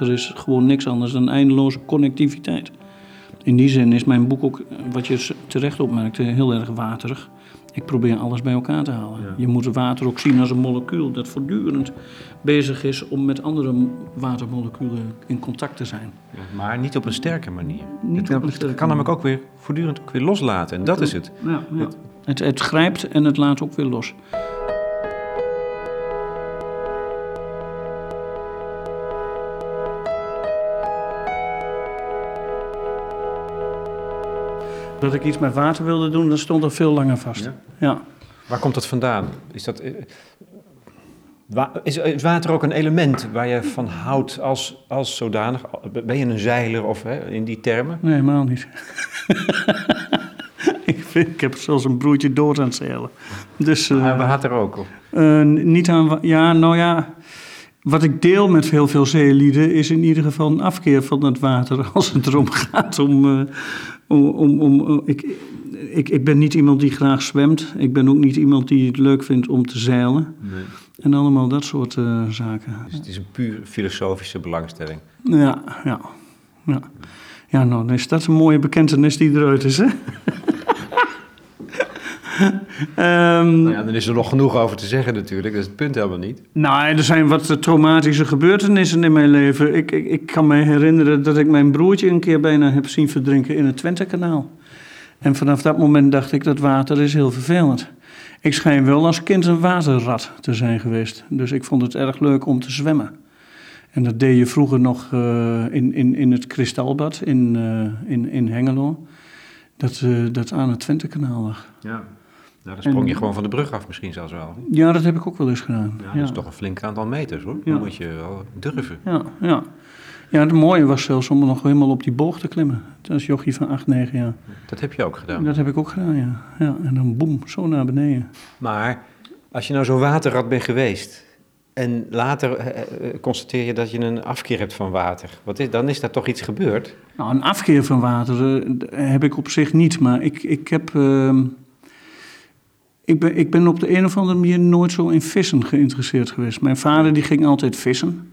water is gewoon niks anders dan eindeloze connectiviteit. In die zin is mijn boek ook, wat je terecht opmerkte, heel erg waterig. Ik probeer alles bij elkaar te halen. Je moet het water ook zien als een molecuul dat voortdurend bezig is om met andere watermoleculen in contact te zijn. Ja, maar niet op een sterke manier. Niet het, op een het sterke kan namelijk ook weer voortdurend ook weer loslaten. En dat is het. Ja, ja. Het, het grijpt en het laat ook weer los. Dat ik iets met water wilde doen, dat stond al veel langer vast. Ja? Ja. Waar komt dat vandaan? Is, dat, eh, is water ook een element waar je van houdt als, als zodanig? Ben je een zeiler of hè, in die termen? Nee, helemaal niet. ik, vind, ik heb zelfs een broertje dood aan het zeilen. Dus, eh, Maar water ook? Of? Eh, niet aan. Ja, nou ja. Wat ik deel met heel veel zeelieden is in ieder geval een afkeer van het water als het erom gaat om. eh, om, om, om ik, ik, ik ben niet iemand die graag zwemt. Ik ben ook niet iemand die het leuk vindt om te zeilen. Nee. En allemaal dat soort eh, zaken. Dus het is een puur filosofische belangstelling. Ja, ja. Ja, ja nou, dan is dat een mooie bekentenis die eruit is, hè? Ehm, Nou ja, dan is er nog genoeg over te zeggen natuurlijk. Dat is het punt helemaal niet. Nou, er zijn wat traumatische gebeurtenissen in mijn leven. Ik, ik, ik kan me herinneren dat ik mijn broertje een keer bijna heb zien verdrinken in het Twentekanaal. En vanaf dat moment dacht ik dat water is heel vervelend. Ik schijn wel als kind een waterrat te zijn geweest. Dus ik vond het erg leuk om te zwemmen. En dat deed je vroeger nog eh, in, in, in het Kristalbad in, eh, in, in Hengelo. Dat, eh, dat aan het Twentekanaal lag. Ja. Nou, dan sprong je gewoon van de brug af misschien zelfs wel. Ja, dat heb ik ook wel eens gedaan. Ja, dat is toch een flink aantal meters hoor. Dan moet je wel durven. Ja, ja. ja, het mooie was zelfs om nog helemaal op die boog te klimmen. Als jochie van 8, 9 jaar. Dat heb je ook gedaan. Dat heb ik ook gedaan, ja. ja. En dan boem, zo naar beneden. Maar als je nou zo'n waterrat bent geweest en later eh, eh, constateer je dat je een afkeer hebt van water, wat is, dan is daar toch iets gebeurd? Nou, een afkeer van water eh, heb ik op zich niet. Maar ik, ik heb... ehm, ik, ben, ik ben op de een of andere manier nooit zo in vissen geïnteresseerd geweest. Mijn vader die ging altijd vissen.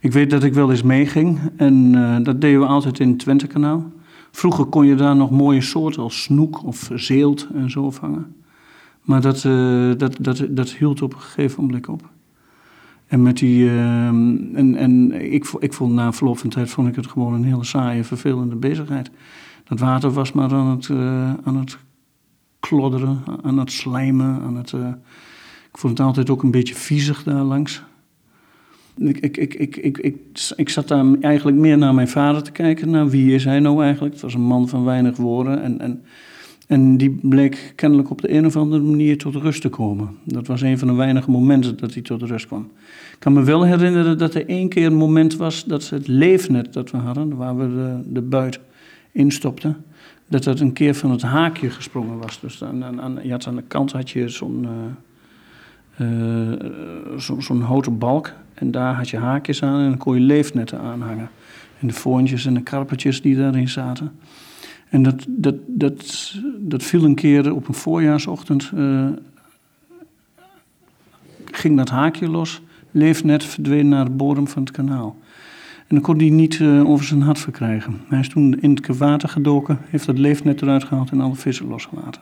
Ik weet dat ik wel eens meeging. En eh, dat deden we altijd in het Twentekanaal. Vroeger kon je daar nog mooie soorten als snoek of zeelt en zo vangen. Maar dat, eh, dat, dat, dat hield op een gegeven moment op. En met die. ehm, en en ik, ik vond na verloop van tijd vond ik het gewoon een hele saaie, vervelende bezigheid. Dat water was maar aan het, eh, aan het klodderen, aan het slijmen. Aan het, eh, ik vond het altijd ook een beetje viezig daar langs. Ik, ik, ik, ik, ik, ik, ik zat daar eigenlijk meer naar mijn vader te kijken. Naar wie is hij nou eigenlijk? Het was een man van weinig woorden. En, en, en die bleek kennelijk op de een of andere manier tot rust te komen. Dat was een van de weinige momenten dat hij tot rust kwam. Ik kan me wel herinneren dat er één keer een moment was dat het leefnet dat we hadden, waar we de, de buit instopten, dat dat een keer van het haakje gesprongen was. Dus aan, aan, aan- je had aan de kant had je zo'n eh, zo, zo'n houten balk en daar had je haakjes aan en dan kon je leefnetten aanhangen. En de voorntjes en de karpertjes die daarin zaten. En dat, dat, dat, dat viel een keer op een voorjaarsochtend. eh, ging dat haakje los. Leefnet verdween naar de bodem van het kanaal. En dan kon hij niet eh, over zijn hart verkrijgen. Hij is toen in het water gedoken, heeft dat leefnet eruit gehaald en alle vissen losgelaten.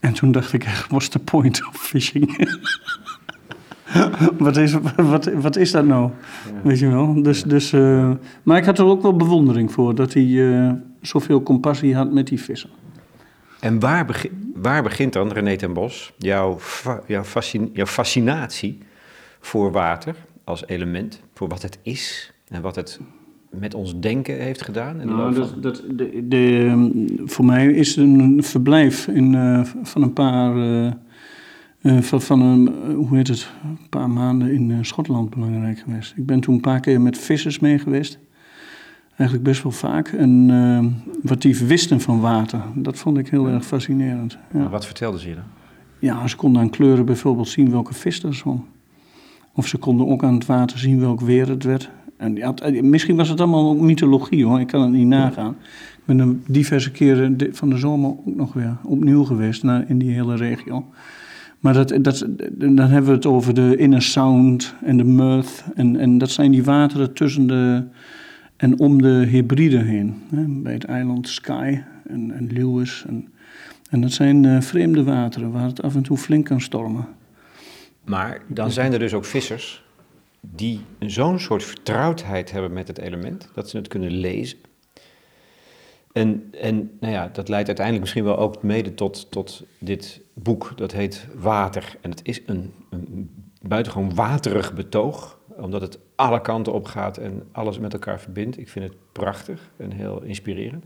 En toen dacht ik, echt, what's the point of fishing? wat, is, wat, wat is dat nou? Weet je wel? Dus, dus, eh, maar ik had er ook wel bewondering voor dat hij eh, zoveel compassie had met die vissen. En waar, waar begint dan, René ten Bos, jouw, fa- jouw, fascin- jouw fascinatie voor water als element, voor wat het is en wat het met ons denken heeft gedaan? In de Nou, dat, dat, de, de, ehm, voor mij is een verblijf in, eh, van een paar, eh, eh, van, van een, hoe heet het, een paar maanden in Schotland belangrijk geweest. Ik ben toen een paar keer met vissers mee geweest. Eigenlijk best wel vaak. En eh, wat die wisten van water, dat vond ik heel erg fascinerend. Ja. Wat vertelden ze je dan? Ja, ze konden aan kleuren bijvoorbeeld zien welke vis er zwom. Of ze konden ook aan het water zien welk weer het werd. En het- misschien was het allemaal ook mythologie hoor, ik kan het niet nagaan. Ik ben er diverse keren van de zomer ook nog weer opnieuw geweest naar, in die hele regio. Maar dat, dat, dan hebben we het over de inner sound en de mirth. En, en dat zijn die wateren tussen de en om de hybride heen. Hè, bij het eiland Sky en, en Lewis. En, en dat zijn uh, vreemde wateren waar het af en toe flink kan stormen. Maar dan zijn er dus ook vissers die zo'n soort vertrouwdheid hebben met het element, dat ze het kunnen lezen. En, en nou ja, dat leidt uiteindelijk misschien wel ook mede tot, tot dit boek, dat heet Water. En het is een, een buitengewoon waterig betoog, omdat het alle kanten op gaat en alles met elkaar verbindt. Ik vind het prachtig en heel inspirerend.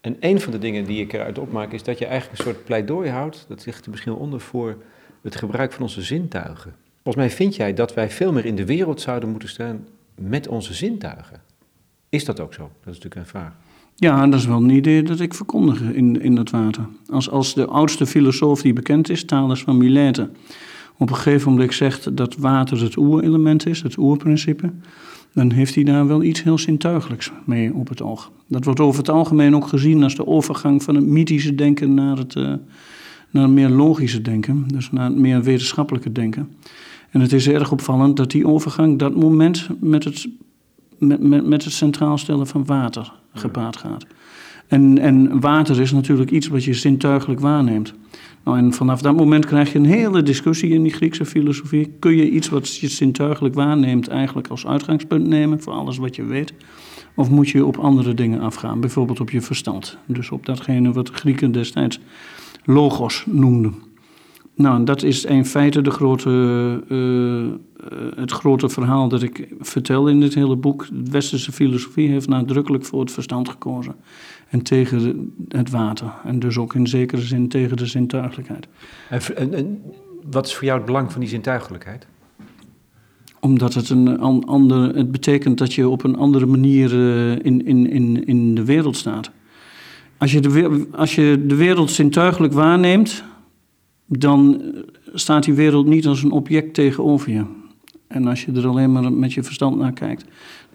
En een van de dingen die ik eruit opmaak is dat je eigenlijk een soort pleidooi houdt, dat ligt er misschien onder, voor het gebruik van onze zintuigen. Volgens mij vind jij dat wij veel meer in de wereld zouden moeten staan met onze zintuigen. Is dat ook zo? Dat is natuurlijk een vraag. Ja, dat is wel een idee dat ik verkondig in, in dat water. Als, als de oudste filosoof die bekend is, Thales van Milete, op een gegeven moment zegt dat water het oerelement is, het oerprincipe, dan heeft hij daar wel iets heel zintuigelijks mee op het oog. Dat wordt over het algemeen ook gezien als de overgang van het mythische denken naar het, uh, naar het meer logische denken, dus naar het meer wetenschappelijke denken. En het is erg opvallend dat die overgang dat moment met het, met, met, met het centraal stellen van water gepaard gaat. En, en water is natuurlijk iets wat je zintuigelijk waarneemt. Nou, en vanaf dat moment krijg je een hele discussie in die Griekse filosofie. Kun je iets wat je zintuigelijk waarneemt eigenlijk als uitgangspunt nemen voor alles wat je weet? Of moet je op andere dingen afgaan, bijvoorbeeld op je verstand? Dus op datgene wat de Grieken destijds logos noemden. Nou, dat is in feite de grote, uh, het grote verhaal dat ik vertel in dit hele boek. De westerse filosofie heeft nadrukkelijk voor het verstand gekozen. En tegen het water. En dus ook in zekere zin tegen de zintuigelijkheid. En, en, wat is voor jou het belang van die zintuigelijkheid? Omdat het een ander, het betekent dat je op een andere manier in, in, in, in de wereld staat. Als je, de, als je de wereld zintuigelijk waarneemt, dan staat die wereld niet als een object tegenover je. En als je er alleen maar met je verstand naar kijkt,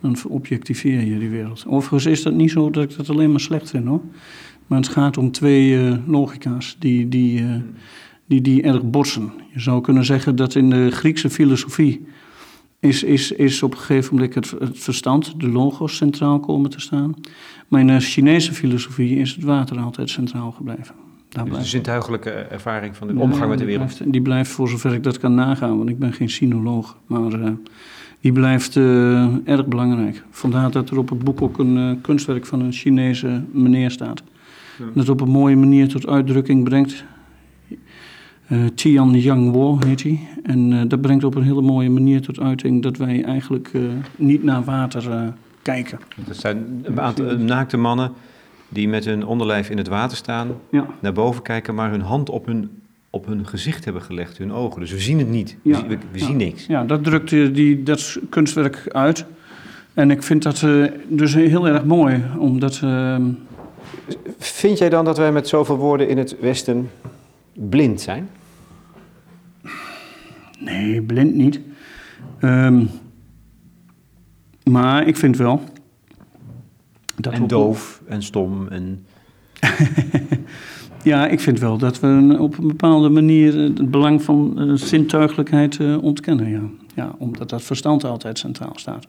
dan objectiveer je die wereld. Overigens is dat niet zo dat ik dat alleen maar slecht vind hoor. Maar het gaat om twee uh, logica's die, die, uh, die, die erg botsen. Je zou kunnen zeggen dat in de Griekse filosofie is, is, is op een gegeven moment het, het verstand, de logos, centraal komen te staan. Maar in de Chinese filosofie is het water altijd centraal gebleven. Daar dus de zintuigelijke ervaring van de omgang met de wereld. Die blijft, die blijft, voor zover ik dat kan nagaan, want ik ben geen sinoloog. Maar uh, die blijft uh, erg belangrijk. Vandaar dat er op het boek ook een uh, kunstwerk van een Chinese meneer staat. Ja. Dat op een mooie manier tot uitdrukking brengt. Tian Yang Wo heet hij. En dat brengt op een hele mooie manier tot uiting dat wij eigenlijk niet naar water kijken. Dat zijn een aantal naakte mannen die met hun onderlijf in het water staan, ja. naar boven kijken, maar hun hand op hun, op hun gezicht hebben gelegd, hun ogen. Dus we zien het niet, ja. we, we zien niks. Ja, dat drukt die, dat kunstwerk uit. En ik vind dat uh, dus heel erg mooi, omdat... Uh... Vind jij dan dat wij met zoveel woorden in het Westen blind zijn? Nee, blind niet. Um, maar ik vind wel dat en doof en stom en... ja, ik vind wel dat we op een bepaalde manier het belang van uh, zintuigelijkheid uh, ontkennen. Ja. ja, omdat dat verstand altijd centraal staat.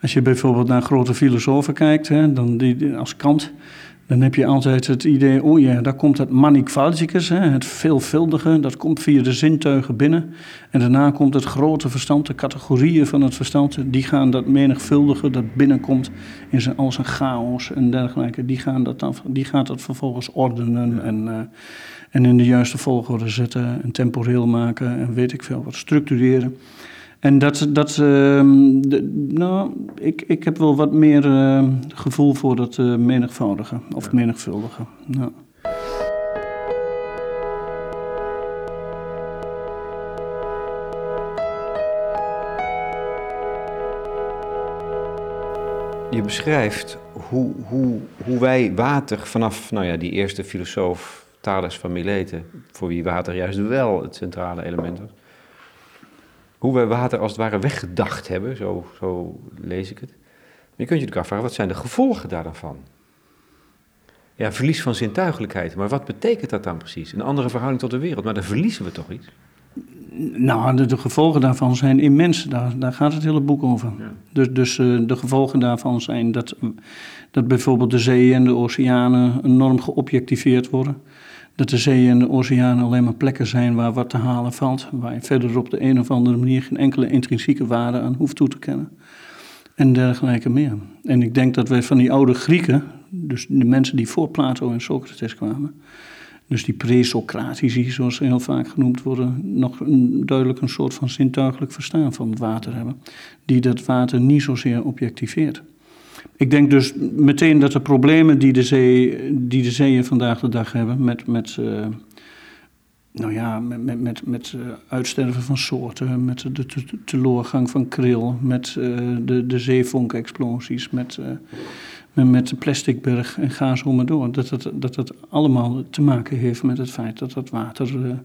Als je bijvoorbeeld naar grote filosofen kijkt, hè, dan die, als Kant, dan heb je altijd het idee, oh ja, daar komt het mannigfalticus, het veelvuldige, dat komt via de zintuigen binnen. En daarna komt het grote verstand, de categorieën van het verstand, die gaan dat menigvuldige, dat binnenkomt in zijn, al zijn chaos en dergelijke, die, gaan dat dan, die gaat dat vervolgens ordenen en, uh, en in de juiste volgorde zetten en temporeel maken en weet ik veel wat, structureren. En dat, dat de, nou, ik, ik heb wel wat meer uh, gevoel voor dat uh, menigvoudige of ja. menigvuldige. Ja. Je beschrijft hoe, hoe, hoe wij water vanaf nou ja, die eerste filosoof Thales van Mileten, voor wie water juist wel het centrale element was, hoe we water als het ware weggedacht hebben, zo, zo lees ik het. Maar je kunt je natuurlijk afvragen, wat zijn de gevolgen daarvan? ja, verlies van zintuigelijkheid. Maar wat betekent dat dan precies? Een andere verhouding tot de wereld, maar dan verliezen we toch iets? Nou, de, de gevolgen daarvan zijn immens. Daar, daar gaat het hele boek over. Ja. Dus, dus eh, de gevolgen daarvan zijn dat, dat bijvoorbeeld de zeeën en de oceanen enorm geobjectiveerd worden. Dat de zeeën en de oceanen alleen maar plekken zijn waar wat te halen valt. Waar je verder op de een of andere manier geen enkele intrinsieke waarde aan hoeft toe te kennen. En dergelijke meer. En ik denk dat wij van die oude Grieken, dus de mensen die voor Plato en Socrates kwamen, dus die pre-Socratici, zoals ze heel vaak genoemd worden, nog een, duidelijk een soort van zintuigelijk verstaan van het water hebben, die dat water niet zozeer objectiveert. Ik denk dus meteen dat de problemen die de, zee, die de zeeën vandaag de dag hebben, met, met, uh, nou ja, met, met, met, met uh, uitsterven van soorten, met de, teleurgang van kril, met uh, de, de zeevonkexplosies, met met de plasticberg en ga zo maar door. Dat het, dat het allemaal te maken heeft met het feit dat het water.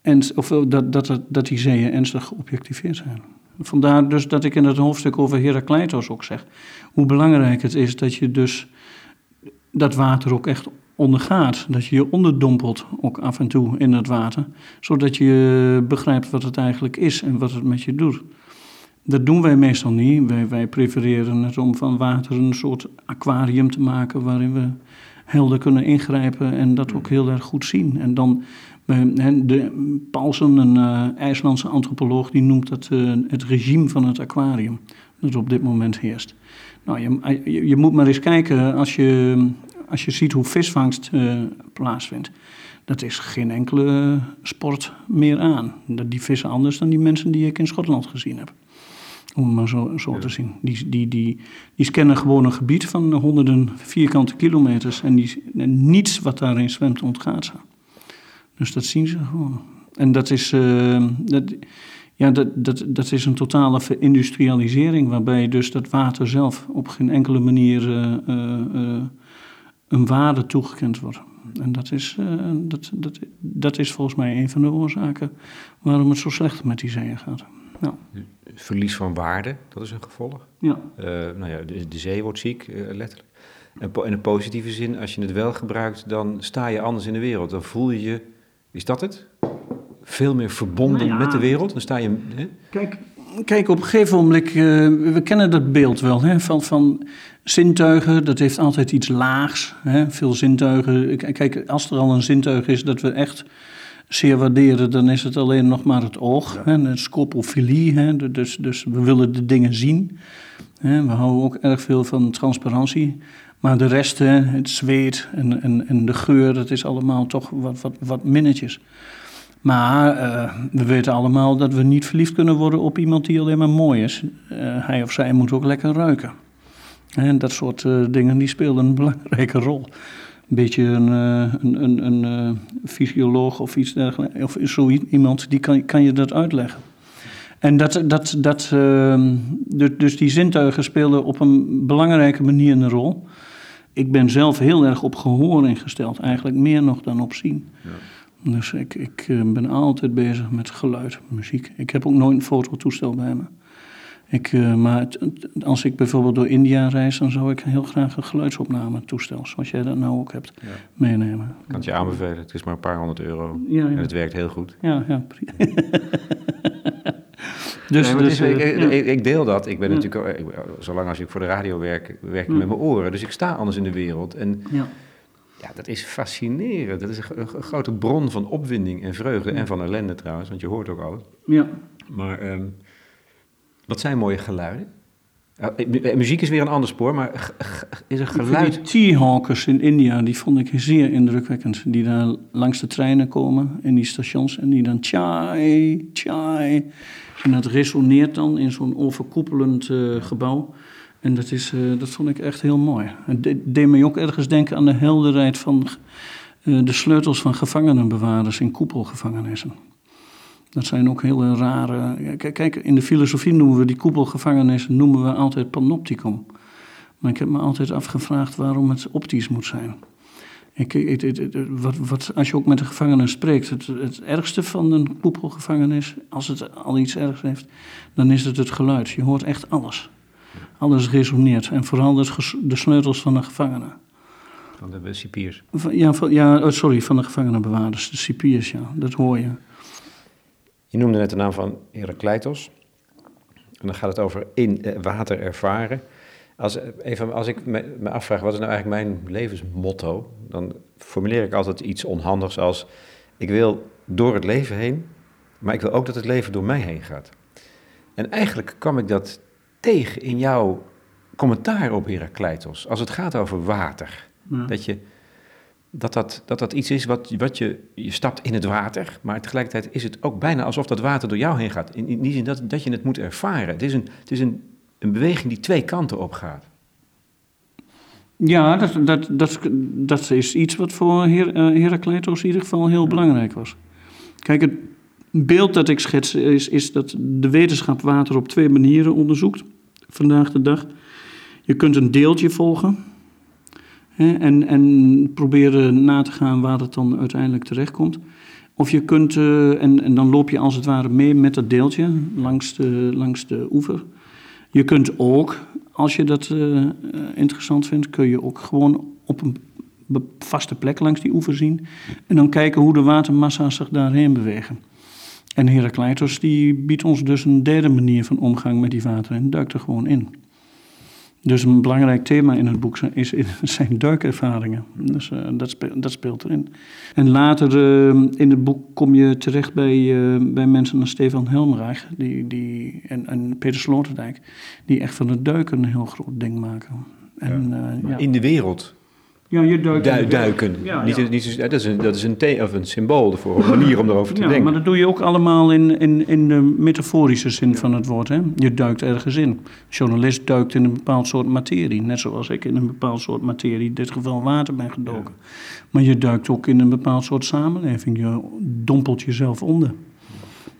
En, of dat, dat, dat die zeeën ernstig geobjectiveerd zijn. Vandaar dus dat ik in het hoofdstuk over Herakleitos ook zeg. Hoe belangrijk het is dat je dus dat water ook echt ondergaat. Dat je je onderdompelt ook af en toe in het water. Zodat je begrijpt wat het eigenlijk is en wat het met je doet. Dat doen wij meestal niet. Wij, wij prefereren het om van water een soort aquarium te maken waarin we helder kunnen ingrijpen en dat ook heel erg goed zien. En dan, de, Paulsen, een uh, IJslandse antropoloog, die noemt dat uh, het regime van het aquarium dat op dit moment heerst. Nou, je, je, je moet maar eens kijken als je, als je ziet hoe visvangst plaatsvindt. Dat is geen enkele sport meer aan. Die vissen anders dan die mensen die ik in Schotland gezien heb. Om het maar zo, zo te zien. Die, die, die, die scannen gewoon een gebied van honderden vierkante kilometers. En, die, en niets wat daarin zwemt ontgaat ze. Dus dat zien ze gewoon. En dat is, uh, dat, ja, dat, dat, dat is een totale verindustrialisering. Waarbij dus dat water zelf op geen enkele manier uh, uh, een waarde toegekend wordt. En dat is, dat, dat, dat is volgens mij een van de oorzaken waarom het zo slecht met die zeeën gaat. Ja. Verlies van waarde, dat is een gevolg. Ja. Nou ja, de, de, zee wordt ziek, letterlijk. En in een positieve zin, als je het wel gebruikt, dan sta je anders in de wereld. Dan voel je je, is dat het? Veel meer verbonden nou ja. met de wereld. Dan sta je. Hè? Kijk, kijk, op een gegeven moment, uh, we kennen dat beeld wel, hè, van, van zintuigen, dat heeft altijd iets laags. Hè, veel zintuigen. Kijk, als er al een zintuig is dat we echt zeer waarderen, dan is het alleen nog maar het oog. Ja. Hè, scopofilie, hè, dus, dus we willen de dingen zien. Hè, we houden ook erg veel van transparantie. Maar de rest, hè, het zweet en, en, en de geur, dat is allemaal toch wat, wat, wat minnetjes. Maar uh, we weten allemaal dat we niet verliefd kunnen worden op iemand die alleen maar mooi is. Uh, hij of zij moet ook lekker ruiken. En dat soort uh, dingen die spelen een belangrijke rol een beetje een, een, een, fysioloog of iets dergelijks, of zo iemand, die kan, kan je dat uitleggen. En dat, dat, dat, uh, dus die zintuigen spelen op een belangrijke manier een rol. Ik ben zelf heel erg op gehoor ingesteld, eigenlijk meer nog dan op zien. Ja. Dus ik, ik ben altijd bezig met geluid, muziek. Ik heb ook nooit een fototoestel bij me. Ik, uh, maar het, als ik bijvoorbeeld door India reis, dan zou ik heel graag een geluidsopname toestel, zoals jij dat nou ook hebt, ja. meenemen. Ik kan het je aanbevelen, het is maar een paar honderd euro ja, en het werkt heel goed. Ja, ja, dus, nee, dus, is, ik, ik, ik, deel dat. Ik ben natuurlijk, ik, zolang als ik voor de radio werk, werk ik met mijn oren. Dus ik sta anders in de wereld. En ja. Ja, dat is fascinerend. Dat is een, een, grote bron van opwinding en vreugde. En van ellende trouwens, want je hoort ook alles. Ja. Maar um, wat zijn mooie geluiden? Muziek is weer een ander spoor, maar is er geluid... T-hawkers in India, die vond ik zeer indrukwekkend. Die daar langs de treinen komen, in die stations, en die dan chai, chai. En dat resoneert dan in zo'n overkoepelend uh, gebouw. En dat, is, uh, dat vond ik echt heel mooi. Het deed mij ook ergens denken aan de helderheid van uh, de sleutels van gevangenenbewaarders in koepelgevangenissen. Dat zijn ook hele rare. Kijk, in de filosofie noemen we die koepelgevangenissen noemen we altijd panopticum. Maar ik heb me altijd afgevraagd waarom het optisch moet zijn. Ik, het, het, het, wat, wat, als je ook met de gevangenen spreekt, het, het ergste van een koepelgevangenis, als het al iets ergs heeft, dan is het het geluid. Je hoort echt alles. Alles resoneert. En vooral de sleutels van de gevangenen. van de cipiers. Ja, van, ja, oh, sorry, van de gevangenenbewaarders, de cipiers, ja, dat hoor je. Je noemde net de naam van Herakleitos. En dan gaat het over in eh, water ervaren. Als, even, als ik me, me, afvraag, wat is nou eigenlijk mijn levensmotto? Dan formuleer ik altijd iets onhandigs als... ik wil door het leven heen, maar ik wil ook dat het leven door mij heen gaat. En eigenlijk kwam ik dat tegen in jouw commentaar op Herakleitos. Als het gaat over water. Dat, je, dat, dat, dat dat iets is wat, wat je... Je stapt in het water, maar tegelijkertijd is het ook bijna alsof dat water door jou heen gaat. In, in die zin dat, dat je het moet ervaren. Het is, een, het is een, een beweging die twee kanten op gaat. Ja, dat, dat, dat, dat is iets wat voor Her, uh, in ieder geval heel belangrijk was. Kijk, het beeld dat ik schets is, is dat de wetenschap water op twee manieren onderzoekt vandaag de dag. Je kunt een deeltje volgen en, en proberen na te gaan waar het dan uiteindelijk terechtkomt. Of je kunt, uh, en, en dan loop je als het ware mee met dat deeltje langs de, langs de oever. Je kunt ook, als je dat uh, interessant vindt, kun je ook gewoon op een vaste plek langs die oever zien. En dan kijken hoe de watermassa's zich daarheen bewegen. En Herakleitos die biedt ons dus een derde manier van omgang met die water en duikt er gewoon in. Dus een belangrijk thema in het boek is, zijn duikervaringen. Dus uh, dat, speelt, dat, speelt, erin. En later uh, in het boek kom je terecht bij, uh, bij mensen als Stefan Helmeraag die, die, en, en Peter Sloterdijk, die echt van het duiken een heel groot ding maken. En, ja. Ja. In de wereld ja, je duikt du duiken. Ja, niet, Niet, dat is een, dat is een, of een symbool voor een manier om erover te ja, denken. Maar dat doe je ook allemaal in, in, in de metaforische zin van het woord. Hè? Je duikt ergens in. Een journalist duikt in een bepaald soort materie. Net zoals ik in een bepaald soort materie, in dit geval water, ben gedoken. Maar je duikt ook in een bepaald soort samenleving. Je dompelt jezelf onder.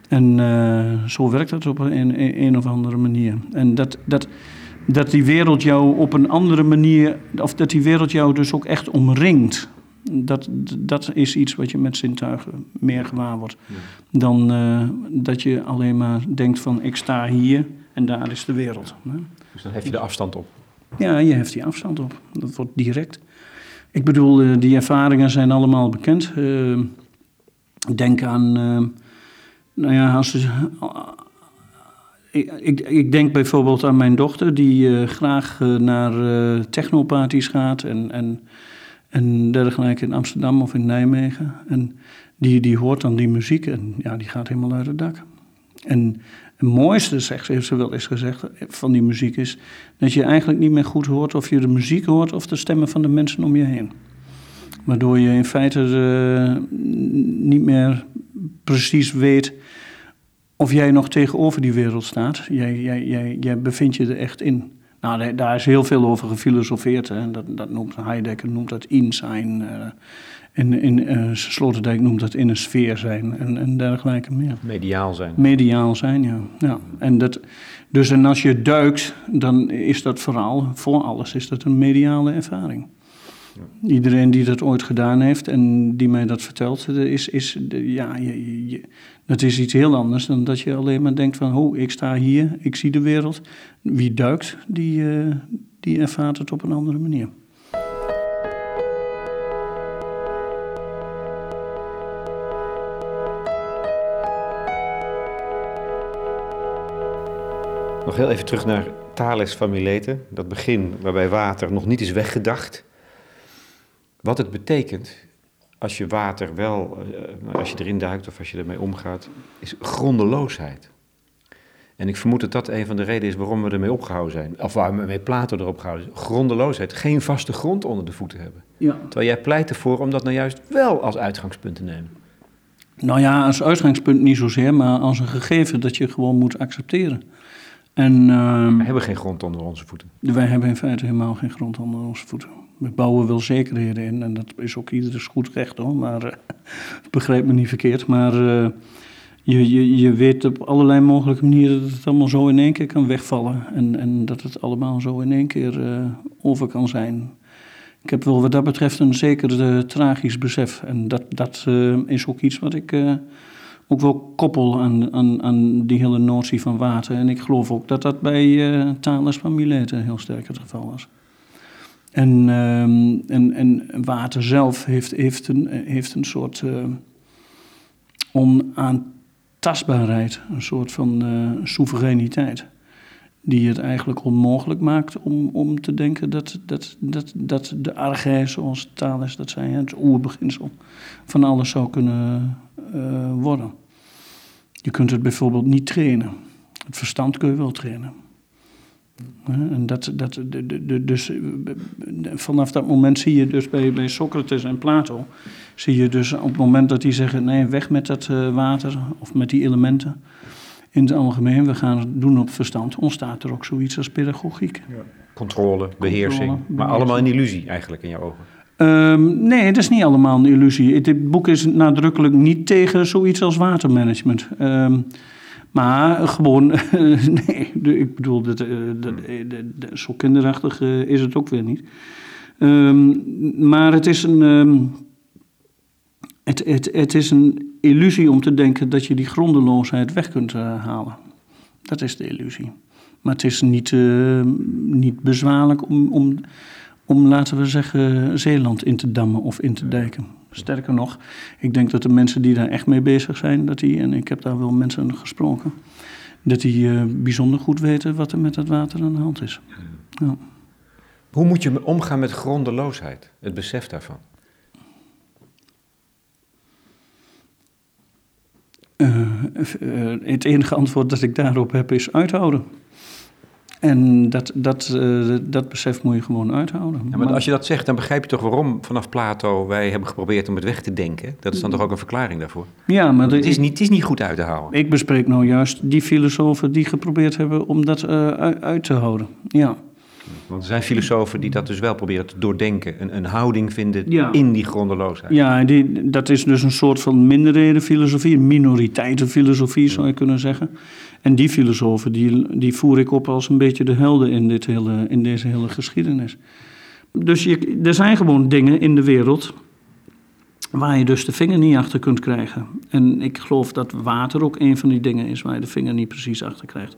En uh, zo werkt dat op een, een, een of andere manier. En dat... dat dat die wereld jou op een andere manier, of dat die wereld jou dus ook echt omringt. Dat, dat is iets wat je met zintuigen meer gewaar wordt. Dan uh, dat je alleen maar denkt van ik sta hier en daar is de wereld. Dus dan hef je de afstand op. Ja, je heft die afstand op. Dat wordt direct. Ik bedoel, uh, die ervaringen zijn allemaal bekend. Uh, denk aan, nou ja, als, ik, ik, denk bijvoorbeeld aan mijn dochter, die uh, graag uh, naar uh, gaat en, en, en dergelijke in Amsterdam of in Nijmegen. En die, die hoort dan die muziek en ja, die gaat helemaal uit het dak. En het mooiste, zegt ze, heeft ze wel eens gezegd, van die muziek is dat je eigenlijk niet meer goed hoort of je de muziek hoort of de stemmen van de mensen om je heen. Waardoor je in feite niet meer precies weet of jij nog tegenover die wereld staat. Jij, jij, jij, jij bevindt je er echt in. Nou, daar is heel veel over gefilosofeerd. Hè. Dat, dat noemt Heidegger noemt dat in zijn. Uh, in, in uh, Sloterdijk noemt dat in een sfeer zijn en, en dergelijke meer. Mediaal zijn. Mediaal zijn, ja. ja. En dat, dus en als je duikt, dan is dat vooral, voor alles, is dat een mediale ervaring. Iedereen die dat ooit gedaan heeft en die mij dat vertelt, is, is, ja, je, je, dat is iets heel anders dan dat je alleen maar denkt van, oh, ik sta hier, ik zie de wereld. Wie duikt, die, uh, die ervaart het op een andere manier. Nog heel even terug naar Thales van Mileten, dat begin waarbij water nog niet is weggedacht. Wat het betekent als je water wel, uh, als je erin duikt of als je ermee omgaat, is grondeloosheid. En ik vermoed dat dat een van de redenen is waarom we ermee opgehouden zijn. Of waarmee Plato erop gehouden is. Grondeloosheid. Geen vaste grond onder de voeten hebben. Ja. Terwijl jij pleit ervoor om dat nou juist wel als uitgangspunt te nemen. Nou ja, als uitgangspunt niet zozeer, maar als een gegeven dat je gewoon moet accepteren. En, uh, we hebben geen grond onder onze voeten. Wij hebben in feite helemaal geen grond onder onze voeten. We bouwen wel zekerheden in en dat is ook ieders goed recht hoor, maar uh, begrijp me niet verkeerd. Maar uh, je, je, je weet op allerlei mogelijke manieren dat het allemaal zo in één keer kan wegvallen. En, en dat het allemaal zo in één keer uh, over kan zijn. Ik heb wel wat dat betreft een zeker tragisch besef. En dat, dat is ook iets wat ik ook wel koppel aan, aan, aan die hele notie van water. En ik geloof ook dat dat bij Thales van Mileten heel sterk het geval was. En, ehm, en, en water zelf heeft, heeft, een, heeft een soort uh, onaantastbaarheid, een soort van uh, soevereiniteit. Die het eigenlijk onmogelijk maakt om, om te denken dat, dat, dat, dat de arge, zoals taal is, dat zij het oerbeginsel van alles zou kunnen uh, worden. Je kunt het bijvoorbeeld niet trainen. Het verstand kun je wel trainen. En dat, dat, de, de, dus vanaf dat moment zie je dus bij, bij Socrates en Plato, zie je dus op het moment dat die zeggen, nee, weg met dat uh, water of met die elementen. In het algemeen, we gaan het doen op verstand, ontstaat er ook zoiets als pedagogiek. Ja. Controle, beheersing, Controle, beheersing, maar allemaal een illusie eigenlijk in jouw ogen. Um, nee, dat is niet allemaal een illusie. Dit boek is nadrukkelijk niet tegen zoiets als watermanagement. Um, maar gewoon, nee, ik bedoel, dat, dat, dat, zo kinderachtig is het ook weer niet. Um, maar het is, een, um, het, het, het is een illusie om te denken dat je die grondeloosheid weg kunt uh, halen. Dat is de illusie. Maar het is niet, uh, niet bezwaarlijk om, om, om, laten we zeggen, Zeeland in te dammen of in te dijken. Sterker nog, ik denk dat de mensen die daar echt mee bezig zijn, dat die, en ik heb daar wel mensen gesproken, dat die uh, bijzonder goed weten wat er met het water aan de hand is. Ja. Hoe moet je omgaan met grondeloosheid, het besef daarvan? Uh, uh, het enige antwoord dat ik daarop heb is uithouden. En dat, dat, uh, dat besef moet je gewoon uithouden. Ja, maar, als je dat zegt, dan begrijp je toch waarom vanaf Plato wij hebben geprobeerd om het weg te denken. Dat is dan toch ook een verklaring daarvoor? Ja, maar het, is niet, het is niet goed uit te houden. Ik bespreek nou juist die filosofen die geprobeerd hebben om dat uh, uit te houden. Ja. Want er zijn filosofen die dat dus wel proberen te doordenken. Een, een houding vinden in die grondeloosheid. Ja, die, dat is dus een soort van minderhedenfilosofie, minoriteitenfilosofie zou je kunnen zeggen. En die filosofen, die, die voer ik op als een beetje de helden in, dit hele, in deze hele geschiedenis. Dus je, er zijn gewoon dingen in de wereld waar je dus de vinger niet achter kunt krijgen. En ik geloof dat water ook een van die dingen is waar je de vinger niet precies achter krijgt.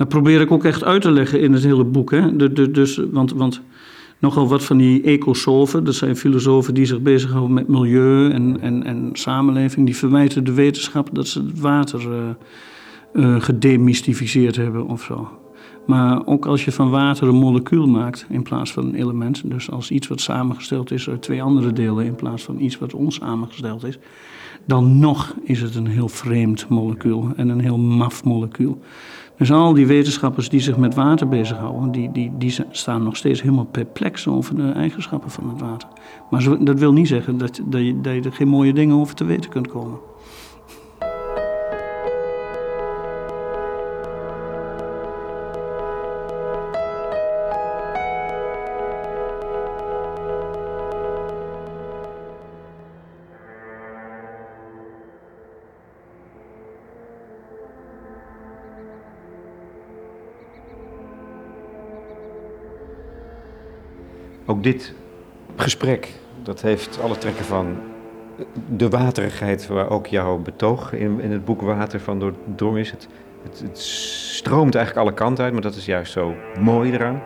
Dat probeer ik ook echt uit te leggen in het hele boek. Hè? De, dus, want, want nogal wat van die ecosofen, dat zijn filosofen die zich bezighouden met milieu en, en, en samenleving, die verwijten de wetenschap dat ze het water uh, uh, gedemystificeerd hebben of zo. Maar ook als je van water een molecuul maakt in plaats van een element, dus als iets wat samengesteld is uit twee andere delen in plaats van iets wat onsamengesteld is, dan nog is het een heel vreemd molecuul en een heel maf molecuul. Dus al die wetenschappers die zich met water bezighouden, die, die, die staan nog steeds helemaal perplex over de eigenschappen van het water. Maar dat wil niet zeggen dat, dat, je, dat je er geen mooie dingen over te weten kunt komen. Dit gesprek, dat heeft alle trekken van de waterigheid, waar ook jouw betoog in, in het boek Water van doordrongen is. Het, het, stroomt eigenlijk alle kanten uit, maar dat is juist zo mooi eraan,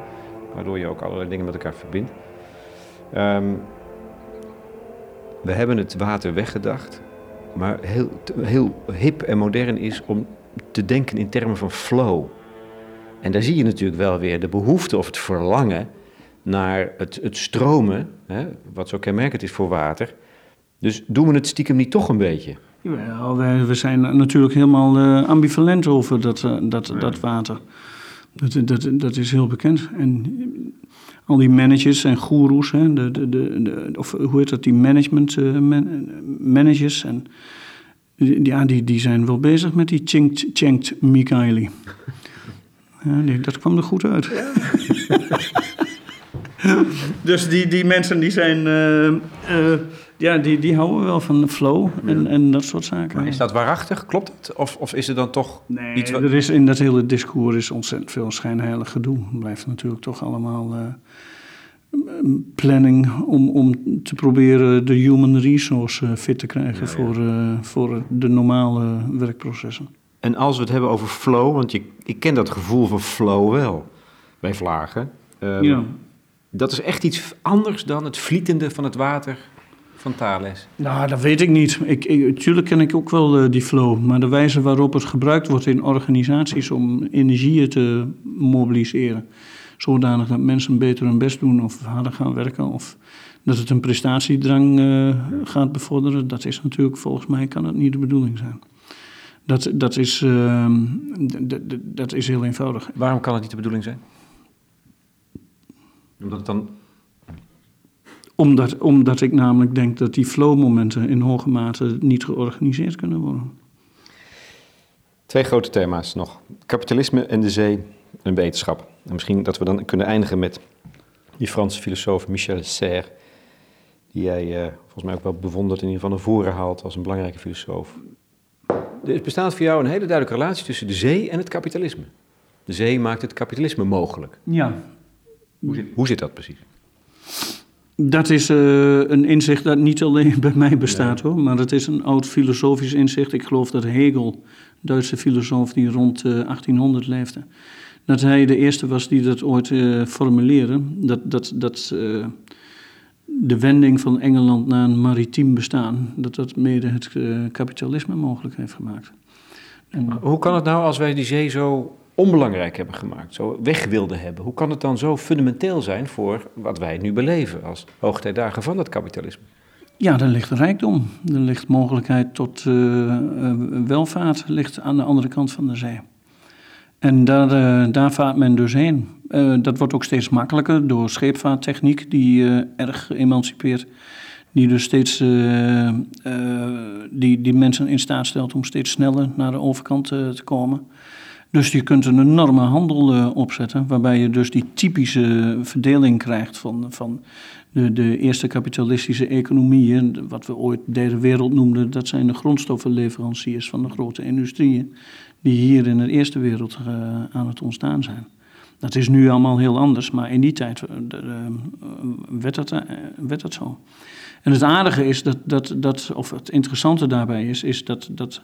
waardoor je ook allerlei dingen met elkaar verbindt. Um, we hebben het water weggedacht, maar heel, heel hip en modern is om te denken in termen van flow. En daar zie je natuurlijk wel weer de behoefte of het verlangen naar het, het stromen, hè, wat zo kenmerkend is voor water. Dus doen we het stiekem niet toch een beetje? Ja, we, we zijn natuurlijk helemaal uh, ambivalent over dat, uh, dat, dat water. Dat, dat, dat is heel bekend. En al die managers en goeroes, hè, de, de, de, of hoe heet dat, die management uh, man, managers. En, ja, die, die zijn wel bezig met die Chinkt, Chinkt Mikaeli. Ja, die, dat kwam er goed uit. Ja. dus die, die mensen die zijn, uh, uh, ja, die, die houden wel van de flow en, en dat soort zaken. Maar is dat waarachtig? Klopt het? Of, of is er dan toch nee, iets wat... er is in dat hele discours is ontzettend veel schijnheilig gedoe. Het blijft natuurlijk toch allemaal uh, planning om, om te proberen de human resource fit te krijgen ja, voor, voor de normale werkprocessen. En als we het hebben over flow, want je, ik ken dat gevoel van flow wel bij vlagen. Um, ja Dat is echt iets anders dan het vlietende van het water van Thales. Nou, dat weet ik niet. Ik, ik, tuurlijk ken ik ook wel uh, die flow. Maar de wijze waarop het gebruikt wordt in organisaties om energieën te mobiliseren. Zodanig dat mensen beter hun best doen of harder gaan werken. Of dat het een prestatiedrang uh, gaat bevorderen. Dat is natuurlijk, volgens mij kan het niet de bedoeling zijn. Dat, dat, is, uh, dat is heel eenvoudig. Waarom kan het niet de bedoeling zijn? Omdat het dan omdat, omdat ik namelijk denk dat die flowmomenten in hoge mate niet georganiseerd kunnen worden. Twee grote thema's nog. Kapitalisme en de zee en wetenschap. En misschien dat we dan kunnen eindigen met die Franse filosoof Michel Serres. Die jij uh, volgens mij ook wel bewondert in ieder geval naar voren haalt als een belangrijke filosoof. Er bestaat voor jou een hele duidelijke relatie tussen de zee en het kapitalisme. De zee maakt het kapitalisme mogelijk. Ja. Hoe zit, hoe zit dat precies? Dat is uh, een inzicht dat niet alleen bij mij bestaat hoor, maar het is een oud filosofisch inzicht. Ik geloof dat Hegel, Duitse filosoof die rond uh, 1800 leefde, dat hij de eerste was die dat ooit uh, formuleerde. Dat, dat, dat de wending van Engeland naar een maritiem bestaan, dat dat mede het kapitalisme mogelijk heeft gemaakt. En, hoe kan het nou als wij die zee zo onbelangrijk hebben gemaakt, zo weg wilden hebben. Hoe kan het dan zo fundamenteel zijn voor wat wij nu beleven als hoogtijdagen van het kapitalisme? Ja, er ligt rijkdom. Er ligt mogelijkheid tot uh, welvaart ligt aan de andere kant van de zee. En daar, daar vaart men dus heen. dat wordt ook steeds makkelijker door scheepvaarttechniek, die erg emancipeert. Die dus steeds die, die mensen in staat stelt om steeds sneller naar de overkant te komen. Dus je kunt een enorme handel uh, opzetten, waarbij je dus die typische verdeling krijgt van, van de, de eerste kapitalistische economieën, wat we ooit derde wereld noemden, dat zijn de grondstoffenleveranciers van de grote industrieën, die hier in de eerste wereld uh, aan het ontstaan zijn. Dat is nu allemaal heel anders, maar in die tijd uh, werd, dat, werd dat zo. En het aardige is dat, dat, dat, of het interessante daarbij is, is dat, dat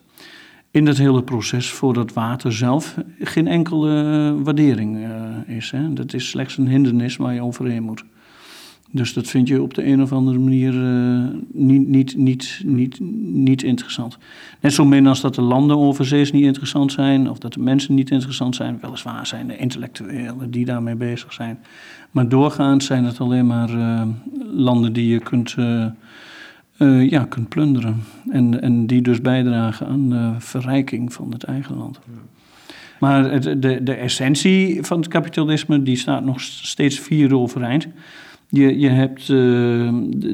in dat hele proces voor dat water zelf geen enkele eh, waardering uh, is. Hè? Dat is slechts een hindernis waar je overheen moet. Dus dat vind je op de een of andere manier uh, niet, niet, niet, niet, niet interessant. Net zo min als dat de landen overzees niet interessant zijn, of dat de mensen niet interessant zijn. Weliswaar zijn de intellectuelen die daarmee bezig zijn. Maar doorgaans zijn het alleen maar uh, landen die je kunt uh, ja, kunt plunderen. En, en die dus bijdragen aan de verrijking van het eigen land. Maar het, de, de essentie van het kapitalisme die staat nog steeds vier overeind. Je, je hebt, uh,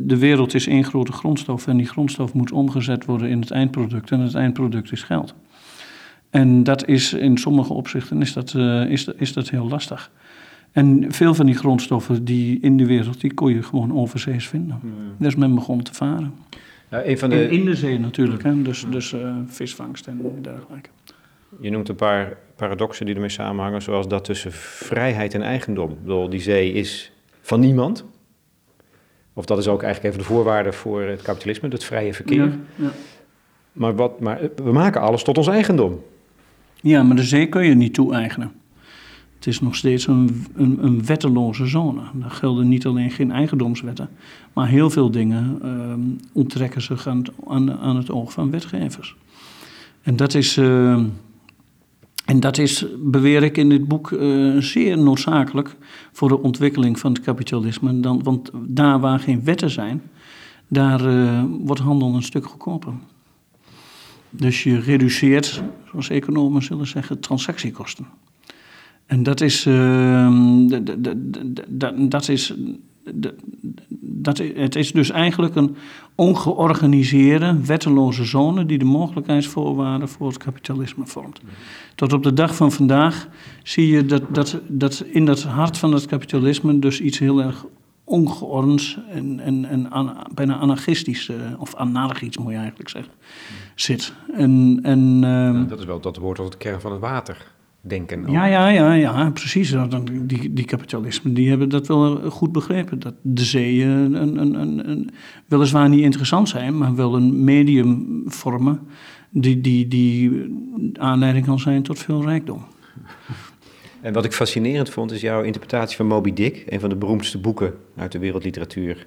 de wereld is één grote grondstof en die grondstof moet omgezet worden in het eindproduct. En het eindproduct is geld. En dat is in sommige opzichten is dat, uh, is, is dat heel lastig. En veel van die grondstoffen die in de wereld, die kon je gewoon overzees vinden. Ja. Dus men begon te varen. Ja, een van de... in, in de zee natuurlijk, hè? dus, dus uh, visvangst en dergelijke. Je noemt een paar paradoxen die ermee samenhangen, zoals dat tussen vrijheid en eigendom. Ik bedoel, die zee is van niemand. Of dat is ook eigenlijk even de voorwaarde voor het kapitalisme, het vrije verkeer. Ja, ja. Maar, wat, maar we maken alles tot ons eigendom. Ja, maar de zee kun je niet toe-eigenen. Het is nog steeds een, een, een wetteloze zone. Daar gelden niet alleen geen eigendomswetten, maar heel veel dingen uh, onttrekken zich aan, aan, aan, het oog van wetgevers. En dat is, uh, en dat is beweer ik in dit boek, uh, zeer noodzakelijk voor de ontwikkeling van het kapitalisme. Dan, want daar waar geen wetten zijn, daar eh, wordt handel een stuk goedkoper. Dus je reduceert, zoals economen zullen zeggen, transactiekosten. En dat is, uh, dat is dat, het is dus eigenlijk een ongeorganiseerde, wetteloze zone die de mogelijkheidsvoorwaarden voor het kapitalisme vormt. Tot op de dag van vandaag zie je dat, dat, dat in dat hart van het kapitalisme dus iets heel erg ongeordends en, en, en bijna anarchistisch, uh, of anarchisch moet je eigenlijk zeggen, zit. En, en, ja, dat is wel dat woord tot het kern van het water denken. Ja, ja, ja, ja, precies. Die, die kapitalisten die hebben dat wel goed begrepen. Dat de zeeën een, een, een, een, weliswaar niet interessant zijn, maar wel een medium vormen die, die, die aanleiding kan zijn tot veel rijkdom. En wat ik fascinerend vond, is jouw interpretatie van Moby Dick. Een van de beroemdste boeken uit de wereldliteratuur.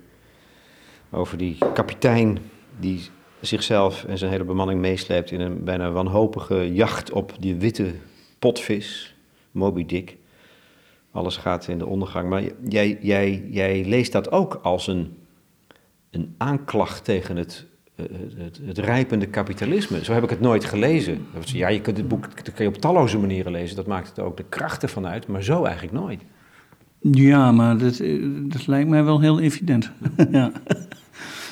Over die kapitein die zichzelf en zijn hele bemanning meesleept in een bijna wanhopige jacht op die witte potvis, Moby Dick. Alles gaat in de ondergang. Maar jij, jij, jij leest dat ook als een, een aanklacht tegen het, eh, het, het rijpende kapitalisme. Zo heb ik het nooit gelezen. Ja, je kunt het boek op talloze manieren lezen. Dat maakt het ook de krachten vanuit, maar zo eigenlijk nooit. Ja, maar dat, eh, dat lijkt mij wel heel evident. ja.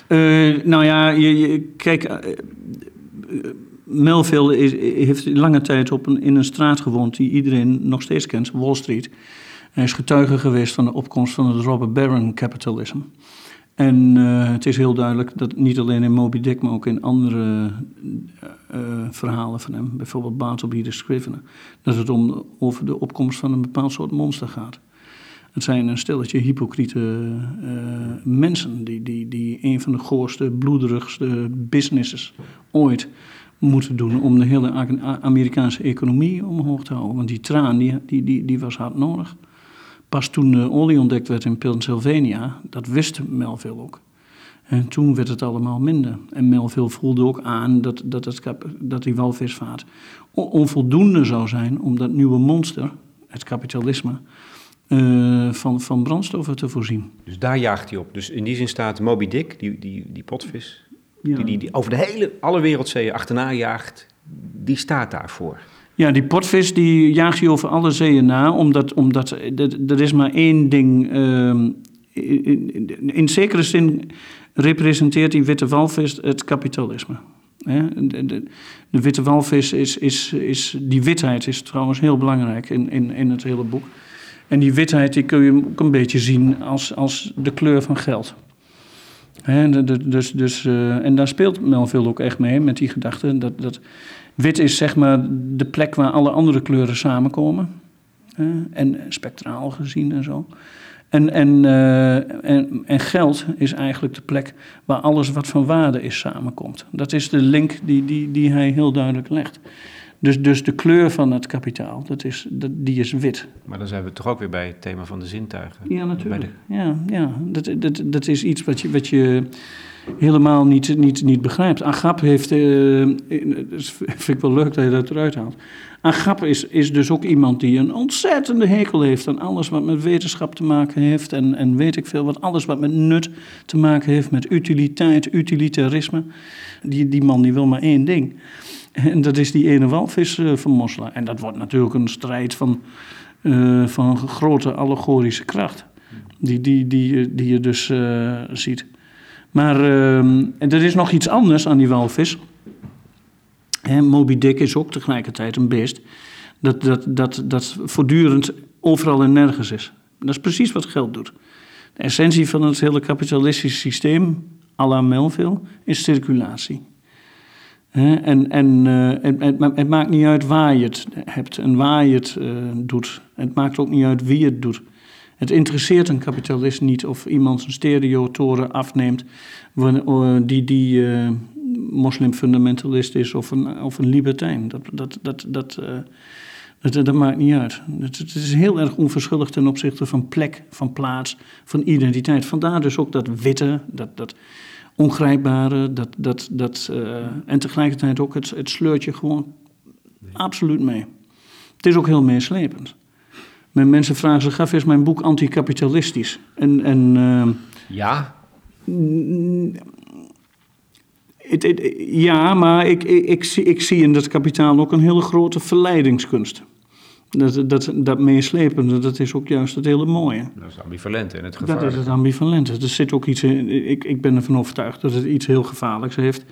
Uh, nou ja, je, kijk, Melville is, heeft lange tijd op een, in een straat gewoond die iedereen nog steeds kent, Wall Street. Hij is getuige geweest van de opkomst van het Robert Baron capitalism. En uh, het is heel duidelijk dat niet alleen in Moby Dick, maar ook in andere verhalen van hem, bijvoorbeeld Bartleby de Scrivener, dat het om, over de opkomst van een bepaald soort monster gaat. Het zijn een stelletje hypocriete mensen die, die, die een van de goorste, bloederigste businesses ooit moeten doen om de hele Amerikaanse economie omhoog te houden. Want die traan die, die, die, was hard nodig. Pas toen de olie ontdekt werd in Pennsylvania, dat wist Melville ook. En toen werd het allemaal minder. En Melville voelde ook aan dat, dat, het, dat die walvisvaart onvoldoende zou zijn om dat nieuwe monster, het kapitalisme, uh, van, van brandstoffen te voorzien. Dus daar jaagt hij op. Dus in die zin staat Moby Dick, die, die, die potvis, ja. die, die, die, over de hele, alle wereldzeeën achterna jaagt, die staat daarvoor. Ja, die potvis die jaagt hij over alle zeeën na, omdat, omdat er is maar één ding. Uh, in, in, in, zekere zin representeert die witte walvis het kapitalisme. De, de, de, witte walvis is, is, is, die witheid is trouwens heel belangrijk in, in, in het hele boek. En die witheid die kun je ook een beetje zien als, als de kleur van geld. Dus, dus, uh, en daar speelt Melville ook echt mee met die gedachte. Dat, dat wit is zeg maar de plek waar alle andere kleuren samenkomen. en spectraal gezien en zo. En, en, uh, en, en, geld is eigenlijk de plek waar alles wat van waarde is samenkomt. Dat is de link die, die, die hij heel duidelijk legt. Dus, dus de kleur van het kapitaal, dat is, dat, die is wit. Maar dan zijn we toch ook weer bij het thema van de zintuigen. Ja, natuurlijk. Ja, ja. Dat, dat, dat is iets wat je, wat je helemaal niet, niet, niet begrijpt. Agap heeft, uh, vind ik wel leuk dat je dat eruit haalt. Agap is, is dus ook iemand die een ontzettende hekel heeft aan alles wat met wetenschap te maken heeft. En, en weet ik veel wat, alles wat met nut te maken heeft, met utiliteit, utilitarisme. Die, die man die wil maar één ding. En dat is die ene walvis uh, van Mosla. En dat wordt natuurlijk een strijd van, uh, van grote allegorische kracht. Die, die, die, die je dus uh, ziet. Maar er is nog iets anders aan die walvis. Hè, Moby Dick is ook tegelijkertijd een beest. Dat, dat, dat, dat voortdurend overal en nergens is. Dat is precies wat geld doet. De essentie van het hele kapitalistische systeem, à la Melville, is circulatie. En, en uh, het, maakt niet uit waar je het hebt en waar je het uh, doet. Het maakt ook niet uit wie het doet. Het interesseert een kapitalist niet of iemand zijn stereotoren afneemt uh, die, die moslimfundamentalist is of een, of een libertijn. Dat, dat, dat, dat, dat, maakt niet uit. Het, het, is heel erg onverschillig ten opzichte van plek, van plaats, van identiteit. Vandaar dus ook dat witte, dat, dat ongrijpbare, dat, dat, dat, uh, en tegelijkertijd ook het, het sleurt gewoon absoluut mee. Het is ook heel meeslepend. Mensen vragen zich af, is mijn boek anticapitalistisch? En, en, uh, ja? Ja, maar ik, ik, ik, zie, ik zie in dat kapitaal ook een hele grote verleidingskunst. Dat, dat, dat meeslepende, dat is ook juist het hele mooie. Dat is ambivalent in het gevaar. Dat is het ambivalente. Er zit ook iets in, ik, ik ben ervan overtuigd dat het iets heel gevaarlijks heeft.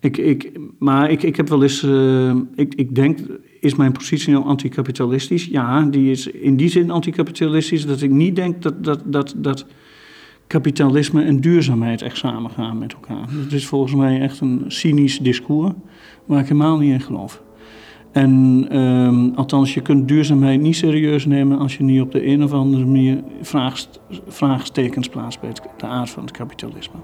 Ik, ik, maar ik, ik heb wel eens, uh, ik, ik denk, is mijn positie nou anticapitalistisch? Ja, die is in die zin anticapitalistisch dat ik niet denk dat, dat, dat, dat kapitalisme en duurzaamheid echt samengaan met elkaar. Dat is volgens mij echt een cynisch discours waar ik helemaal niet in geloof. En um, althans, je kunt duurzaamheid niet serieus nemen als je niet op de een of andere manier vraagstekens plaatst bij de aard van het kapitalisme.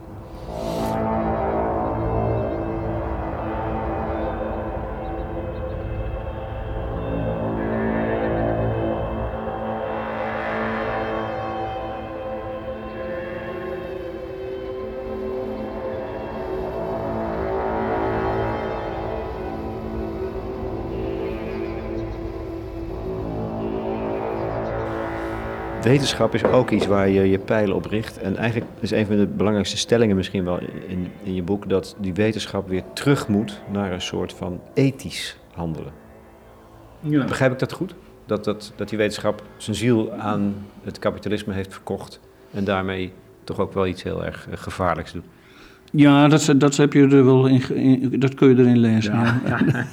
Wetenschap is ook iets waar je je pijlen op richt. En eigenlijk is een van de belangrijkste stellingen misschien wel in, in je boek... dat die wetenschap weer terug moet naar een soort van ethisch handelen. Ja. Begrijp ik dat goed? Dat, dat, dat die wetenschap zijn ziel aan het kapitalisme heeft verkocht... en daarmee toch ook wel iets heel erg eh, gevaarlijks doet. Ja, dat, dat heb je er wel in, dat kun je erin lezen. Ja.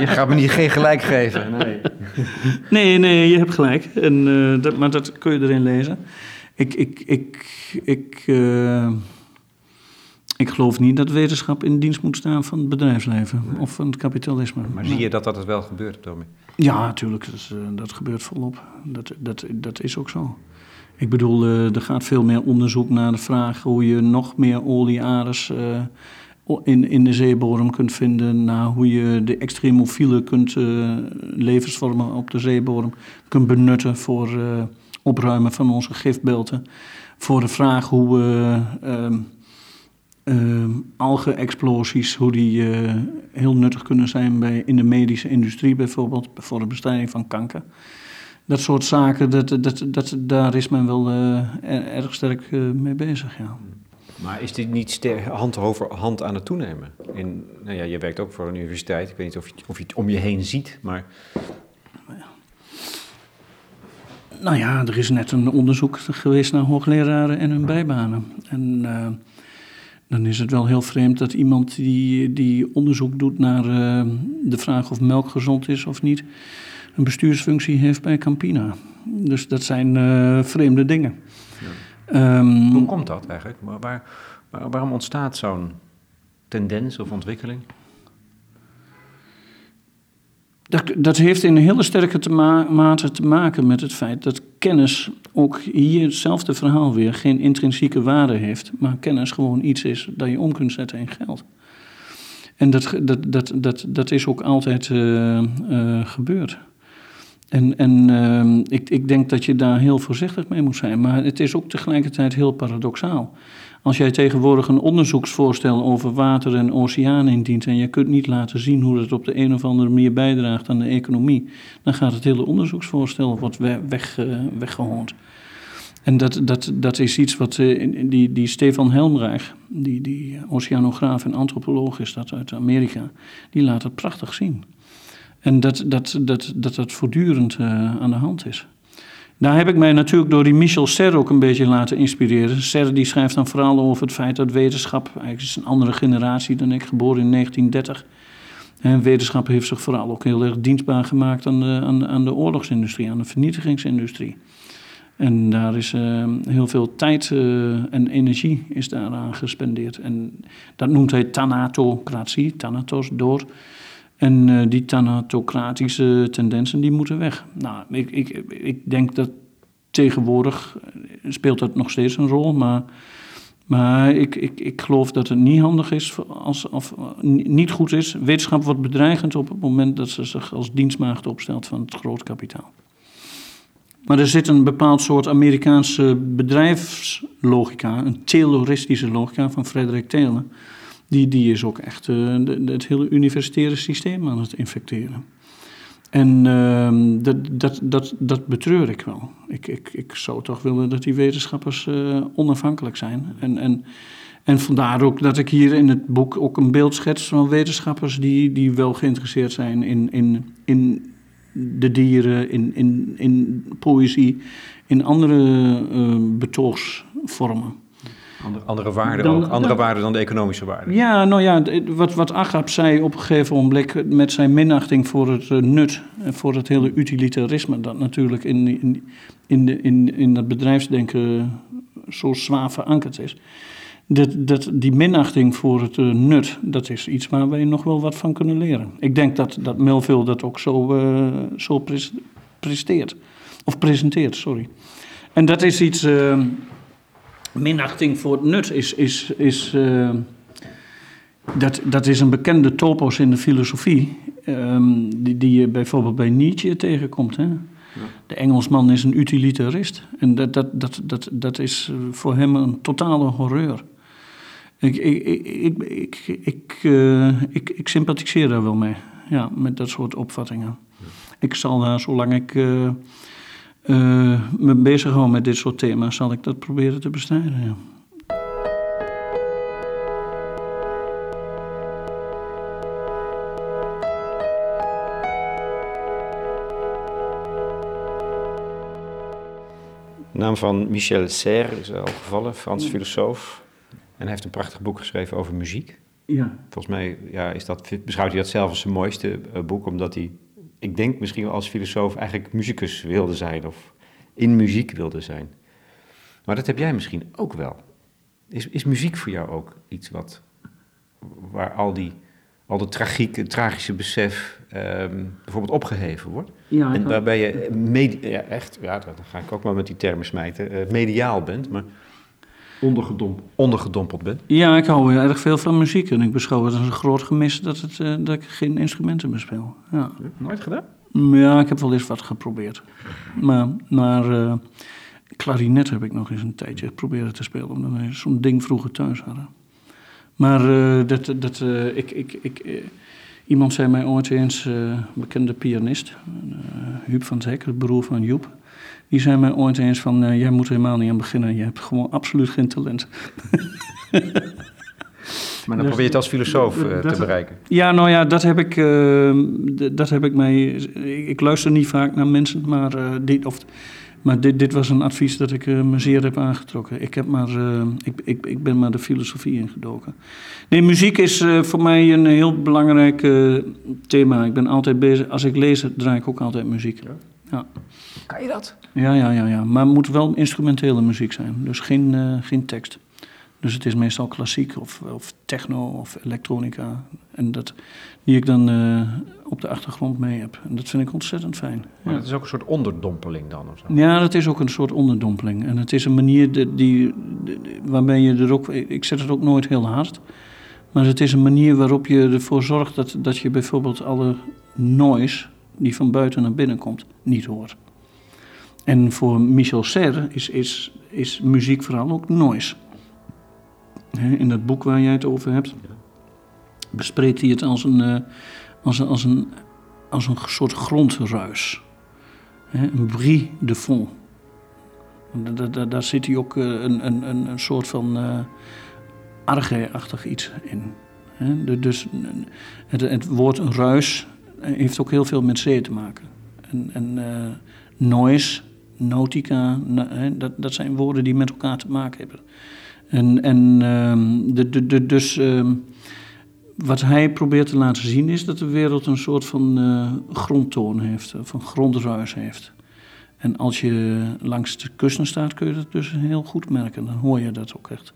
je gaat me niet geen gelijk geven. Nee, nee, nee je hebt gelijk. En, uh, dat, maar dat kun je erin lezen. Ik, ik, ik, ik, uh, ik geloof niet dat wetenschap in dienst moet staan van het bedrijfsleven of van het kapitalisme. Maar zie je dat dat het wel gebeurt, Tommy? Ja, natuurlijk. Dat, uh, dat gebeurt volop. Dat, dat, dat is ook zo. Ik bedoel, uh, er gaat veel meer onderzoek naar de vraag hoe je nog meer olieares uh, in, in de zeebodem kunt vinden. Naar hoe je de extremofielen kunt, uh, levensvormen op de zeebodem kunt benutten voor opruimen van onze gifbelten. Voor de vraag hoe we ehm, algen-explosies, hoe die heel nuttig kunnen zijn bij, in de medische industrie bijvoorbeeld, voor de bestrijding van kanker dat soort zaken, dat, dat, dat, daar is men wel uh, erg sterk uh, mee bezig, ja. Maar is dit niet hand over hand aan het toenemen? In, nou ja, je werkt ook voor een universiteit. Ik weet niet of je, of je het om je heen ziet, maar... Nou ja, er is net een onderzoek geweest naar hoogleraren en hun bijbanen. En uh, dan is het wel heel vreemd dat iemand die, die onderzoek doet naar de vraag of melk gezond is of niet een bestuursfunctie heeft bij Campina. Dus dat zijn uh, vreemde dingen. Ja. Um, Hoe komt dat eigenlijk? Waar, waar, waarom ontstaat zo'n tendens of ontwikkeling? Dat, dat, heeft in een hele sterke te ma mate te maken met het feit dat kennis ook hier hetzelfde verhaal weer geen intrinsieke waarde heeft, maar kennis gewoon iets is dat je om kunt zetten in geld. En dat, dat, dat, dat, dat is ook altijd uh, uh, gebeurd. En, en uh, ik, ik denk dat je daar heel voorzichtig mee moet zijn. Maar het is ook tegelijkertijd heel paradoxaal. Als jij tegenwoordig een onderzoeksvoorstel over water en oceaan indient en je kunt niet laten zien hoe dat op de een of andere manier bijdraagt aan de economie, dan gaat het hele onderzoeksvoorstel wordt weg, uh, weggehoond. En dat, dat, dat is iets wat uh, die, die Stefan Helmreich, die, die oceanograaf en antropoloog is dat uit Amerika, die laat het prachtig zien. En dat dat, dat, dat, dat voortdurend uh, aan de hand is. Daar heb ik mij natuurlijk door die Michel Serre ook een beetje laten inspireren. Serre die schrijft dan vooral over het feit dat wetenschap, eigenlijk is een andere generatie dan ik, geboren in 1930. En wetenschap heeft zich vooral ook heel erg dienstbaar gemaakt aan de, aan de, oorlogsindustrie, aan de vernietigingsindustrie. En daar is uh, heel veel tijd uh, en energie is daaraan gespendeerd. En dat noemt hij thanatocratie, thanatos, door. En uh, die thanatocratische tendensen die moeten weg. Nou, ik, ik, ik denk dat tegenwoordig eh, speelt dat nog steeds een rol, maar, maar ik, ik, ik geloof dat het niet handig is, als, of niet goed is. Wetenschap wordt bedreigend op het moment dat ze zich als dienstmaagd opstelt van het groot kapitaal. Maar er zit een bepaald soort Amerikaanse bedrijfslogica, een terroristische logica van Frederik Taylor die, die is ook echt uh, het hele universitaire systeem aan het infecteren. En uh, dat, dat, dat, dat betreur ik wel. Ik, ik, ik zou toch willen dat die wetenschappers uh, onafhankelijk zijn. En, en, en vandaar ook dat ik hier in het boek ook een beeld schets van wetenschappers die, die wel geïnteresseerd zijn in, in, in de dieren, in, in, in poëzie, in andere uh. Andere, andere waarden dan, ook, andere waarden dan de economische waarden. Ja, nou ja, wat, wat Agap zei op een gegeven moment met zijn minachting voor het uh, nut en voor het hele utilitarisme, dat natuurlijk in, in, in, de, in, in dat bedrijfsdenken zo zwaar verankerd is. Dat, dat, die minachting voor het uh, nut, dat is iets waar wij nog wel wat van kunnen leren. Ik denk dat, dat Melville dat ook zo, uh, zo presteert. Of presenteert, sorry. En dat is iets minachting voor het nut is, is, is uh, dat, dat is een bekende topos in de filosofie, um, die, die je bijvoorbeeld bij Nietzsche tegenkomt. Hè? Ja. De Engelsman is een utilitarist en dat, dat, dat, dat, dat is voor hem een totale horreur. Ik, ik, ik, ik, ik, uh, ik, ik sympathiseer daar wel mee, ja, met dat soort opvattingen. Ja. Ik zal daar, zolang ik... Uh, eh, me bezighoud met dit soort thema's, zal ik dat proberen te bestrijden. Ja. De naam van Michel Serre is al gevallen, Frans filosoof. En hij heeft een prachtig boek geschreven over muziek. ja. Volgens mij ja, is dat, beschouwt hij dat zelf als zijn mooiste eh, boek, omdat hij, ik denk misschien als filosoof, eigenlijk muzikus wilde zijn of in muziek wilde zijn. Maar dat heb jij misschien ook wel. Is, is muziek voor jou ook iets wat, waar al die, al de tragiek, het tragische besef ehm, bijvoorbeeld opgeheven wordt? Ja, en waarbij je ja, echt, ja, dan ga ik ook maar met die termen smijten, eh, mediaal bent, maar Ondergedompeld. ondergedompeld bent. Ja, ik hou heel erg veel van muziek en ik beschouw het als een groot gemis dat, het, eh, dat ik geen instrumenten bespeel. Ja. Nooit gedaan? ja, ik heb wel eens wat geprobeerd. Maar, maar eh, klarinet heb ik nog eens een tijdje proberen te spelen, omdat wij zo'n ding vroeger thuis hadden. Maar eh, dat, dat, ik, ik, ik, iemand zei mij ooit eens, een bekende pianist, Huub van Zek, de broer van Joep, die zei mij ooit eens van, eh, jij moet er helemaal niet aan beginnen, je hebt gewoon absoluut geen talent. Maar dan Dus- probeer je het als filosoof eh, te bereiken. Ja, nou ja, dat heb ik, eh, dat heb ik mij. Ik, ik luister niet vaak naar mensen, maar, eh, dit, of, maar dit, dit was een advies dat ik eh, me zeer heb aangetrokken. Ik, heb maar, eh, ik, ik, ik ben maar de filosofie ingedoken. Nee, muziek is eh, voor mij een heel belangrijk thema. Ik ben altijd bezig. Als ik lees, draai ik ook altijd muziek. Ja, Kan je dat? ja, ja, ja. ja. Maar het moet wel instrumentele muziek zijn, dus geen, eh, geen tekst. Dus het is meestal klassiek of, of techno of elektronica. En dat, die ik dan eh, op de achtergrond mee heb. En dat vind ik ontzettend fijn. Maar Ja. het is ook een soort onderdompeling dan of zo. Ja, dat is ook een soort onderdompeling. En het is een manier die, die, die- waarbij je er ook... Ik zet het ook nooit heel hard. Maar het is een manier waarop je ervoor zorgt dat, dat je bijvoorbeeld alle noise die van buiten naar binnen komt, niet hoort. En voor Michel Serre is, is, is muziek vooral ook noise. Hè, In dat boek waar jij het over hebt, bespreekt hij het als een, eh, als een, als een, als een soort grondruis. Hè, Een brie de fond. Da- da- Daar zit hij ook eh, een, een, een, een soort van eh arge-achtig iets in. Hè, Dus het, het woord ruis heeft ook heel veel met zee te maken. En, en noise, nautica, na- hè, dat, dat zijn woorden die met elkaar te maken hebben. En, en ehm, de, de, de, dus ehm, wat hij probeert te laten zien is dat de wereld een soort van eh, grondtoon heeft, of een grondruis heeft. En als je langs de kusten staat, kun je dat dus heel goed merken. Dan hoor je dat ook echt.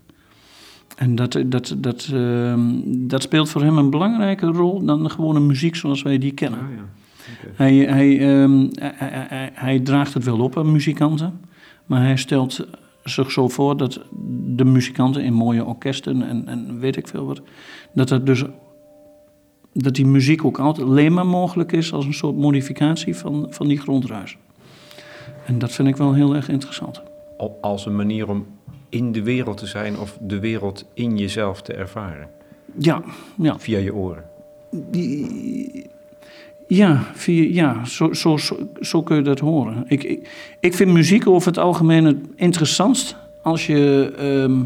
En dat, dat, dat, ehm, dat speelt voor hem een belangrijke rol dan de gewone muziek zoals wij die kennen. Ah, ja. Hij, hij, hij, hij, hij- hij draagt het wel op aan muzikanten, maar hij stelt zich zo voor dat de muzikanten in mooie orkesten en, en weet ik veel wat, dat, dat, dus, dat die muziek ook altijd alleen maar mogelijk is als een soort modificatie van, van die grondruis. En dat vind ik wel heel erg interessant. Al- Als een manier om in de wereld te zijn of de wereld in jezelf te ervaren. Ja, ja. Via je oren. Die- Ja, ja zo, zo, zo, zo kun je dat horen. Ik, ik, vind muziek over het algemeen het interessantst als je. ehm,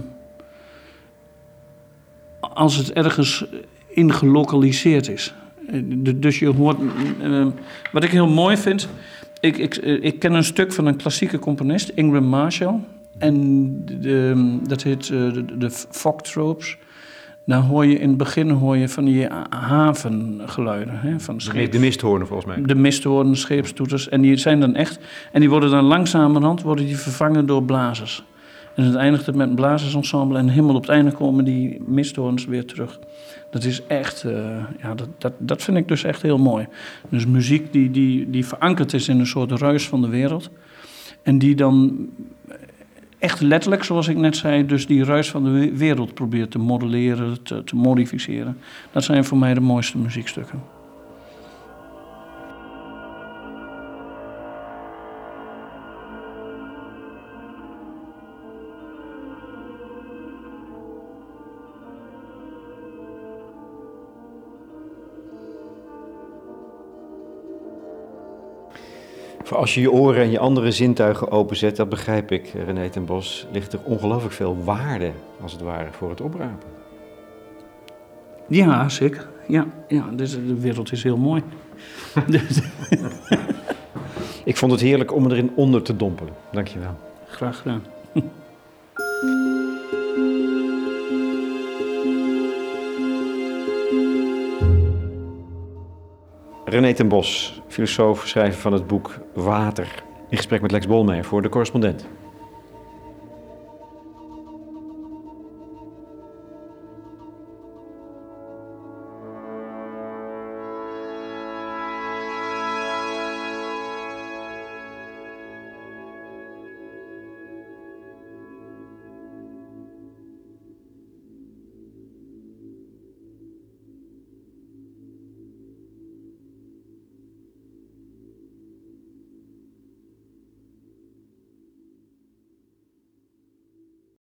als het ergens in gelokaliseerd is. Eh, Dus je hoort. ehm, wat ik heel mooi vind. Ik, ik, eh, ik ken een stuk van een klassieke componist, Ingram Marshall. En de, dat heet eh, de, de Fogtropes. Daar hoor je in het begin hoor je van die havengeluiden. Hè, van de misthoornen volgens mij. de misthoornen, scheepstoeters. En die zijn dan echt. En die worden dan langzamerhand worden die vervangen door blazers. En het eindigt het met een blazersensemble. En helemaal op het einde komen die misthoorns weer terug. Dat is echt. eh, ja, dat, dat, dat vind ik dus echt heel mooi. Dus muziek die, die, die verankerd is in een soort ruis van de wereld. En die dan echt letterlijk, zoals ik net zei, dus die ruis van de we- wereld probeert te modelleren, te, te modificeren. Dat zijn voor mij de mooiste muziekstukken. Als je je oren en je andere zintuigen openzet, dat begrijp ik, René ten Bos, ligt er ongelooflijk veel waarde, als het ware, voor het oprapen. Ja, zeker. Ja, ja dus de wereld is heel mooi. Dus, Ik vond het heerlijk om erin onder te dompelen. Dankjewel. graag gedaan. René ten Bos, filosoof, schrijver van het boek Water. In gesprek met Lex Bolmeijer voor de correspondent.